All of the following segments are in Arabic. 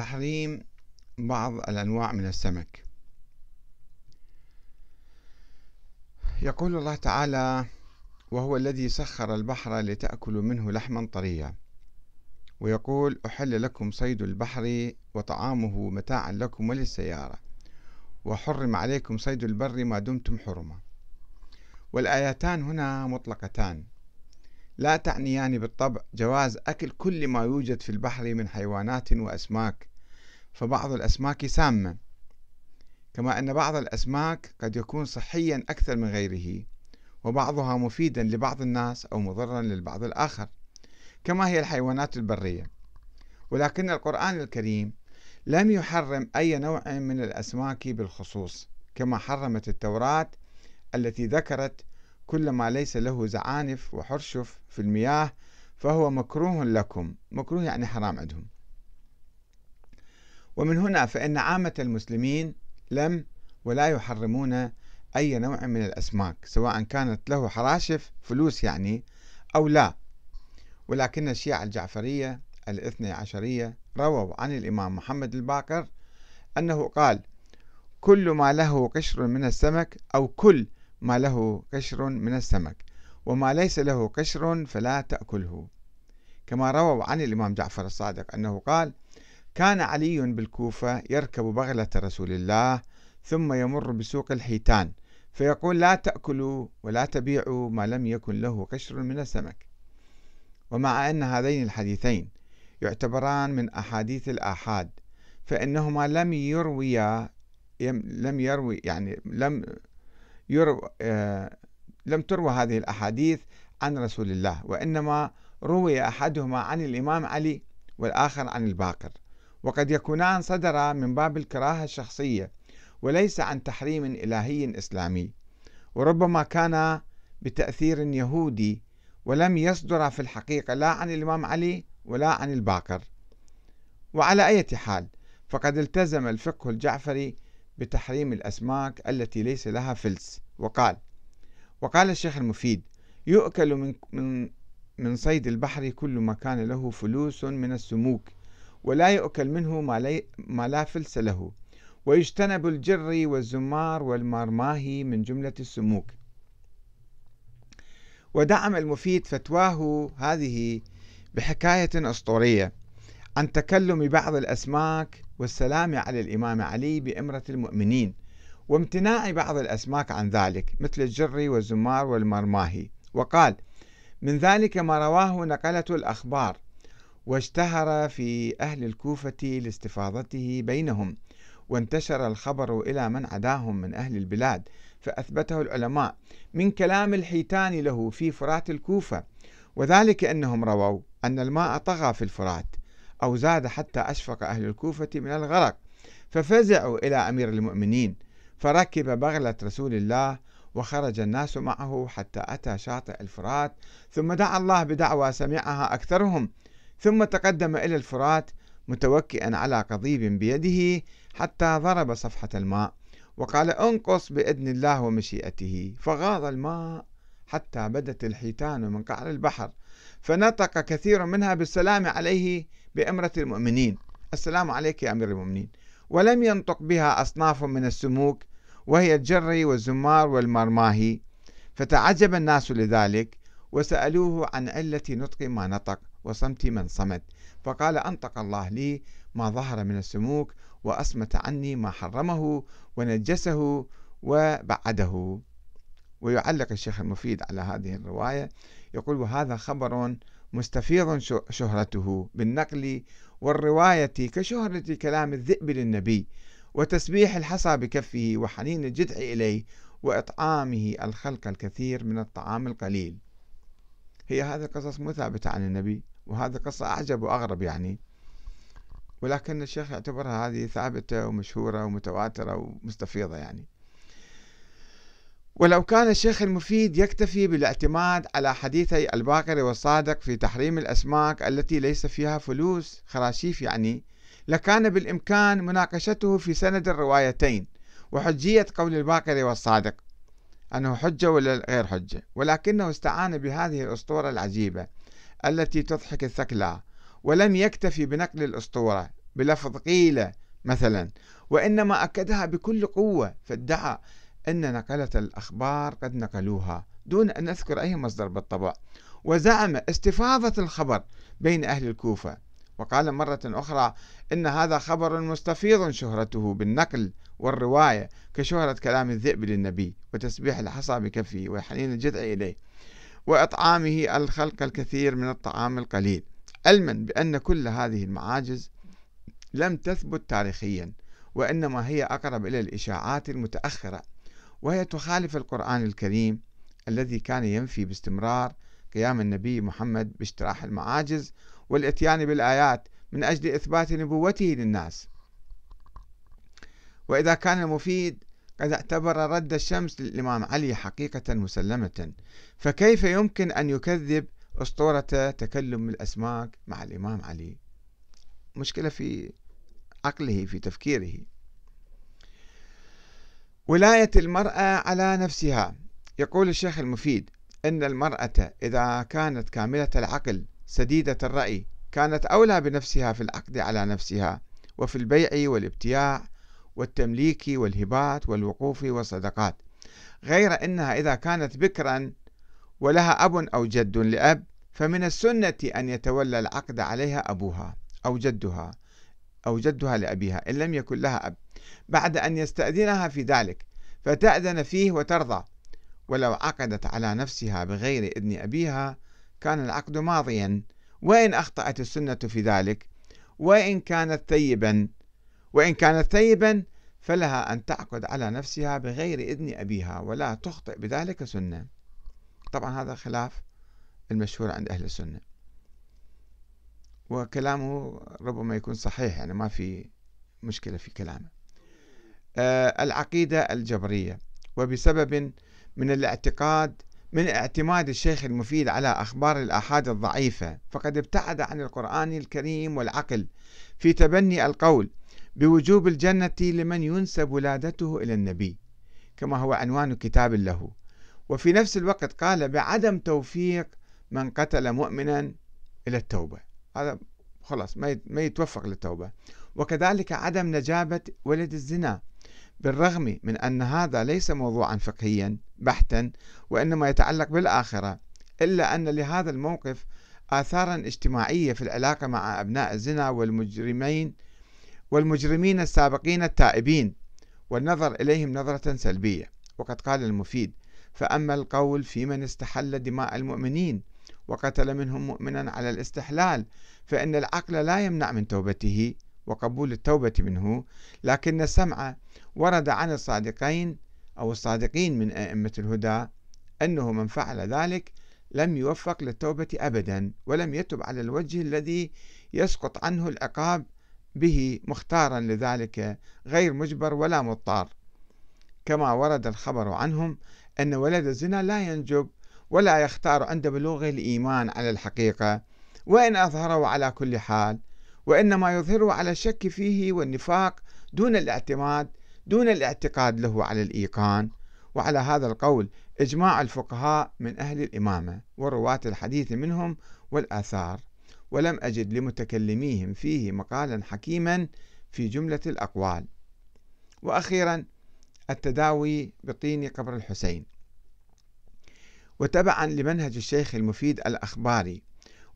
تحريم بعض الأنواع من السمك. يقول الله تعالى وهو الذي سخر البحر لتأكلوا منه لحما طريا. ويقول أحل لكم صيد البحر وطعامه متاعا لكم وللسيارة وحرم عليكم صيد البر ما دمتم حرما. والآيتان هنا مطلقتان. لا تعنيان بالطبع جواز أكل كل ما يوجد في البحر من حيوانات وأسماك فبعض الأسماك سامة كما أن بعض الأسماك قد يكون صحيا أكثر من غيره وبعضها مفيدا لبعض الناس أو مضرا للبعض الآخر كما هي الحيوانات البرية. ولكن القرآن الكريم لم يحرم أي نوع من الأسماك بالخصوص كما حرمت التوراة التي ذكرت كل ما ليس له زعانف وحرشف في المياه فهو مكروه لكم مكروه يعني حرام عندهم. ومن هنا فإن عامة المسلمين لم ولا يحرمون أي نوع من الأسماك سواء كانت له حراشف فلوس يعني أو لا. ولكن الشيعة الجعفرية الاثني عشرية رووا عن الإمام محمد الباقر أنه قال كل ما له قشر من السمك أو كل ما له قشر من السمك وما ليس له قشر فلا تأكله. كما رووا عن الإمام جعفر الصادق أنه قال كان علي بالكوفة يركب بغلة رسول الله ثم يمر بسوق الحيتان فيقول لا تأكلوا ولا تبيعوا ما لم يكن له قشر من السمك. ومع أن هذين الحديثين يعتبران من أحاديث الآحاد فإنهما لم يرويا لم يروي يعني لم يروى آه لم تروى هذه الأحاديث عن رسول الله وإنما روي أحدهما عن الإمام علي والآخر عن الباقر. وقد يكونان صدرا من باب الكراهة الشخصية وليس عن تحريم إلهي إسلامي. وربما كان بتأثير يهودي ولم يصدر في الحقيقة لا عن الإمام علي ولا عن الباقر. وعلى أي حال فقد التزم الفقه الجعفري بتحريم الأسماك التي ليس لها فلس وقال وقال الشيخ المفيد يؤكل من من من صيد البحر كل ما كان له فلوس من السموك ولا يؤكل منه ما, لا فلس له. ويجتنب الجري والزمار والمرماهي من جملة السموك. ودعم المفيد فتواه هذه بحكاية أسطورية. عن تكلم بعض الأسماك والسلام على الإمام علي بإمرة المؤمنين وامتناع بعض الأسماك عن ذلك مثل الجري والزمار والمرماهي. وقال من ذلك ما رواه نقلة الأخبار. واشتهر في أهل الكوفة لاستفاضته بينهم وانتشر الخبر إلى من عداهم من أهل البلاد فأثبته العلماء من كلام الحيتان له في فرات الكوفة وذلك أنهم رووا أن الماء طغى في الفرات أو زاد حتى أشفق أهل الكوفة من الغرق ففزعوا إلى أمير المؤمنين فركب بغلة رسول الله وخرج الناس معه حتى أتى شاطئ الفرات ثم دعا الله بدعوى سمعها أكثرهم ثم تقدم إلى الفرات متوكئا على قضيب بيده حتى ضرب صفحة الماء وقال أنقص بإذن الله ومشيئته. فغاض الماء حتى بدت الحيتان من قعر البحر فنطق كثير منها بالسلام عليه بأمرة المؤمنين. السلام عليك يا أمير المؤمنين. ولم ينطق بها أصناف من السموك وهي الجري والزمار والمرماهي. فتعجب الناس لذلك وسألوه عن علة نطق ما نطق. وصمت من صمت. فقال أنطق الله لي ما ظهر من السموك وأصمت عني ما حرمه ونجسه وبعده. ويعلق الشيخ المفيد على هذه الرواية يقول وهذا خبر مستفيض شهرته بالنقل والرواية كشهرة كلام الذئب للنبي وتسبيح الحصى بكفه وحنين الجدع إليه وإطعامه الخلق الكثير من الطعام القليل. هي هذه القصص مو ثابتة عن النبي وهذه قصة أعجب وأغرب يعني. ولكن الشيخ يعتبرها هذه ثابتة ومشهورة ومتواترة ومستفيضة يعني. ولو كان الشيخ المفيد يكتفي بالاعتماد على حديثي الباقر والصادق في تحريم الأسماك التي ليس فيها فلوس خراشيف يعني لكان بالإمكان مناقشته في سند الروايتين وحجية قول الباقر والصادق. أنه حجة ولا غير حجة. ولكنه استعان بهذه الأسطورة العجيبة التي تضحك الثكلى ولم يكتفي بنقل الأسطورة بلفظ قيل مثلا وإنما أكدها بكل قوة فادعى أن نقلة الأخبار قد نقلوها دون أن نذكر أي مصدر بالطبع. وزعم استفاضة الخبر بين أهل الكوفة وقال مرة أخرى إن هذا خبر مستفيض شهرته بالنقل والرواية كشهرة كلام الذئب للنبي وتسبيح الحصى بكفه وحنين الجذع إليه وإطعامه الخلق الكثير من الطعام القليل. علما بأن كل هذه المعاجز لم تثبت تاريخيا وإنما هي أقرب إلى الإشاعات المتأخرة وهي تخالف القرآن الكريم الذي كان ينفي باستمرار قيام النبي محمد باجتراح المعاجز والإتيان بالآيات من أجل إثبات نبوته للناس. وإذا كان المفيد قد اعتبر رد الشمس للإمام علي حقيقة مسلمة فكيف يمكن أن يكذب أسطورة تكلم الأسماك مع الإمام علي؟ مشكلة في عقله في تفكيره. ولاية المرأة على نفسها. يقول الشيخ المفيد أن المرأة إذا كانت كاملة العقل سديدة الرأي كانت أولى بنفسها في العقد على نفسها وفي البيع والابتياع والتمليك والهبات والوقوف والصدقات غير أنها إذا كانت بكرا ولها أب أو جد لأب فمن السنة أن يتولى العقد عليها أبوها أو جدها أو جدها لأبيها إن لم يكن لها أب. بعد أن يستأذنها في ذلك فتأذن فيه وترضى ولو عقدت على نفسها بغير إذن أبيها كان العقد ماضيا. وإن أخطأت السنة في ذلك وإن كانت ثيبا وإن كانت ثيبا فلها أن تعقد على نفسها بغير إذن أبيها ولا تخطئ بذلك سنة. طبعا هذا خلاف المشهور عند أهل السنة. وكلامه ربما يكون صحيح يعني ما في مشكلة في كلامه. آه العقيدة الجبرية وبسبب من الاعتقاد من اعتماد الشيخ المفيد على أخبار الآحاد الضعيفة فقد ابتعد عن القرآن الكريم والعقل في تبني القول بوجوب الجنة لمن ينسب ولادته إلى النبي كما هو عنوان كتاب له. وفي نفس الوقت قال بعدم توفيق من قتل مؤمنا إلى التوبة. هذا خلاص ما يتوفق للتوبة. وكذلك عدم نجابة ولد الزنا. بالرغم من أن هذا ليس موضوعا فقهيا بحتا وإنما يتعلق بالآخرة إلا أن لهذا الموقف آثارا اجتماعية في العلاقة مع أبناء الزنا والمجرمين والمجرمين السابقين التائبين والنظر إليهم نظرة سلبية. وقد قال المفيد فأما القول في من استحل دماء المؤمنين وقتل منهم مؤمنا على الاستحلال فإن العقل لا يمنع من توبته وقبول التوبة منه لكن السمع ورد عن الصادقين أو الصادقين من أئمة الهدى أنه من فعل ذلك لم يوفق للتوبة أبدا ولم يتب على الوجه الذي يسقط عنه العقاب به مختارا لذلك غير مجبر ولا مضطر. كما ورد الخبر عنهم أن ولد الزنا لا ينجب ولا يختار عند بلوغه الإيمان على الحقيقة وإن أظهره على كل حال. وإنما يظهره على الشك فيه والنفاق دون الاعتماد دون الاعتقاد له على الإيقان. وعلى هذا القول إجماع الفقهاء من أهل الإمامة ورواة الحديث منهم والآثار. ولم أجد لمتكلميهم فيه مقالا حكيما في جملة الأقوال. وأخيرا التداوي بطين قبر الحسين. وتبعا لمنهج الشيخ المفيد الأخباري.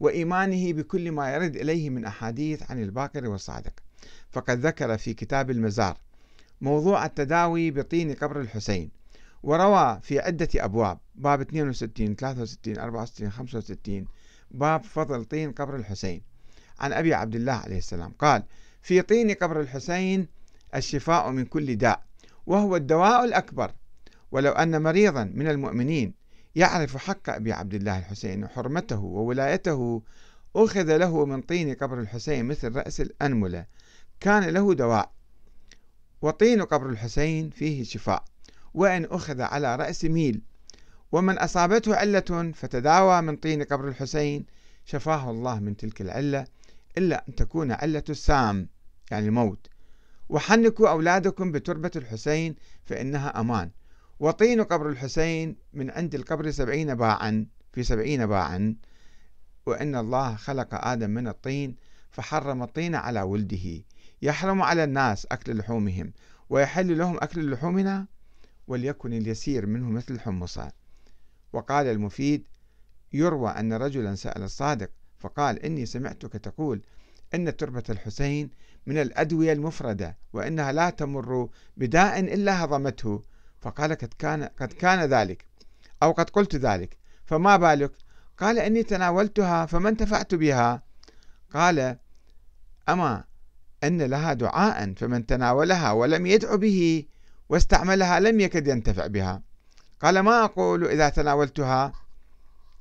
وإيمانه بكل ما يرد إليه من أحاديث عن الباقر والصادق فقد ذكر في كتاب المزار موضوع التداوي بطين قبر الحسين وروى في عدة أبواب باب 62 63 64 65 باب فضل طين قبر الحسين. عن أبي عبد الله عليه السلام قال في طين قبر الحسين الشفاء من كل داء وهو الدواء الأكبر ولو أن مريضا من المؤمنين يعرف حق أبي عبد الله الحسين وحرمته وولايته أخذ له من طين قبر الحسين مثل رأس الأنملة. كان له دواء وطين قبر الحسين فيه شفاء وإن أخذ على رأس ميل. ومن أصابته علة فتداوى من طين قبر الحسين شفاه الله من تلك العلة إلا أن تكون علة السام يعني الموت. وحنكوا أولادكم بتربة الحسين فإنها أمان. وطين قبر الحسين من عند القبر سبعين باعا في سبعين باعا. وإن الله خلق آدم من الطين فحرم الطين على ولده. يحرم على الناس أكل لحومهم. ويحل لهم أكل لحومنا وليكن اليسير منه مثل الحمصة وقال المفيد يروى أن رجلا سأل الصادق فقال إني سمعتك تقول إن تربة الحسين من الأدوية المفردة وإنها لا تمر بداء إلا هضمته. فقال قد كان, قد كان ذلك أو قد قلت ذلك فما بالك؟ قال إني تناولتها فما انتفعت بها. قال أما أن لها دعاء فمن تناولها ولم يدع به واستعملها لم يكد ينتفع بها. قال ما أقول إذا تناولتها؟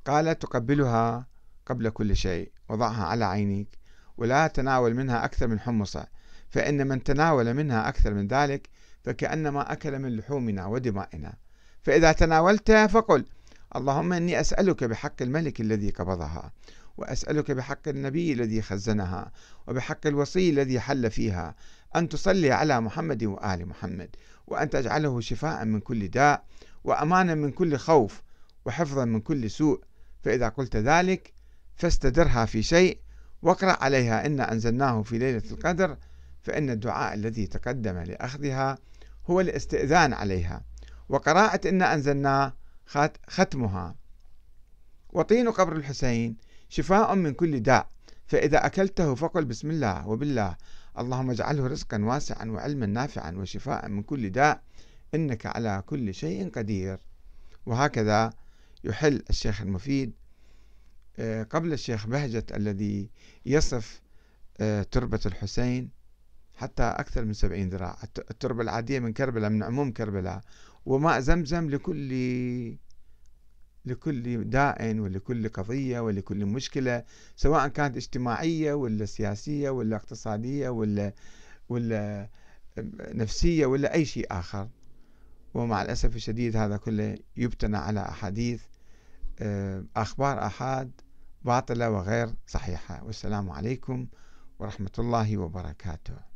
قال تقبلها قبل كل شيء وضعها على عينيك ولا تناول منها أكثر من حمصة فإن من تناول منها أكثر من ذلك فكأنما أكل من لحومنا ودمائنا. فإذا تناولت فقل اللهم إني أسألك بحق الملك الذي قبضها وأسألك بحق النبي الذي خزنها وبحق الوصي الذي حل فيها أن تصلي على محمد وآل محمد وأن تجعله شفاء من كل داء وأمانا من كل خوف وحفظا من كل سوء. فإذا قلت ذلك فاستدرها في شيء واقرأ عليها إن أنزلناه في ليلة القدر فإن الدعاء الذي تقدم لأخذها هو الاستئذان عليها وقراءة إن أنزلناه ختمها. وطين قبر الحسين شفاء من كل داء فإذا أكلته فقل بسم الله وبالله. اللهم اجعله رزقا واسعا وعلما نافعا وشفاء من كل داء إنك على كل شيء قدير. وهكذا يحل الشيخ المفيد آه، قبل الشيخ بهجت الذي يصف آه، تربة الحسين حتى أكثر من سبعين ذراع. التربة العادية من كربلاء من عموم كربلاء. وماء زمزم لكل لكل داء ولكل قضية ولكل مشكلة سواء كانت اجتماعية ولا سياسية ولا اقتصادية ولا ولا نفسية ولا أي شيء آخر. ومع الأسف الشديد هذا كله يبتنى على أحاديث أخبار أحاد باطلة وغير صحيحة. والسلام عليكم ورحمة الله وبركاته.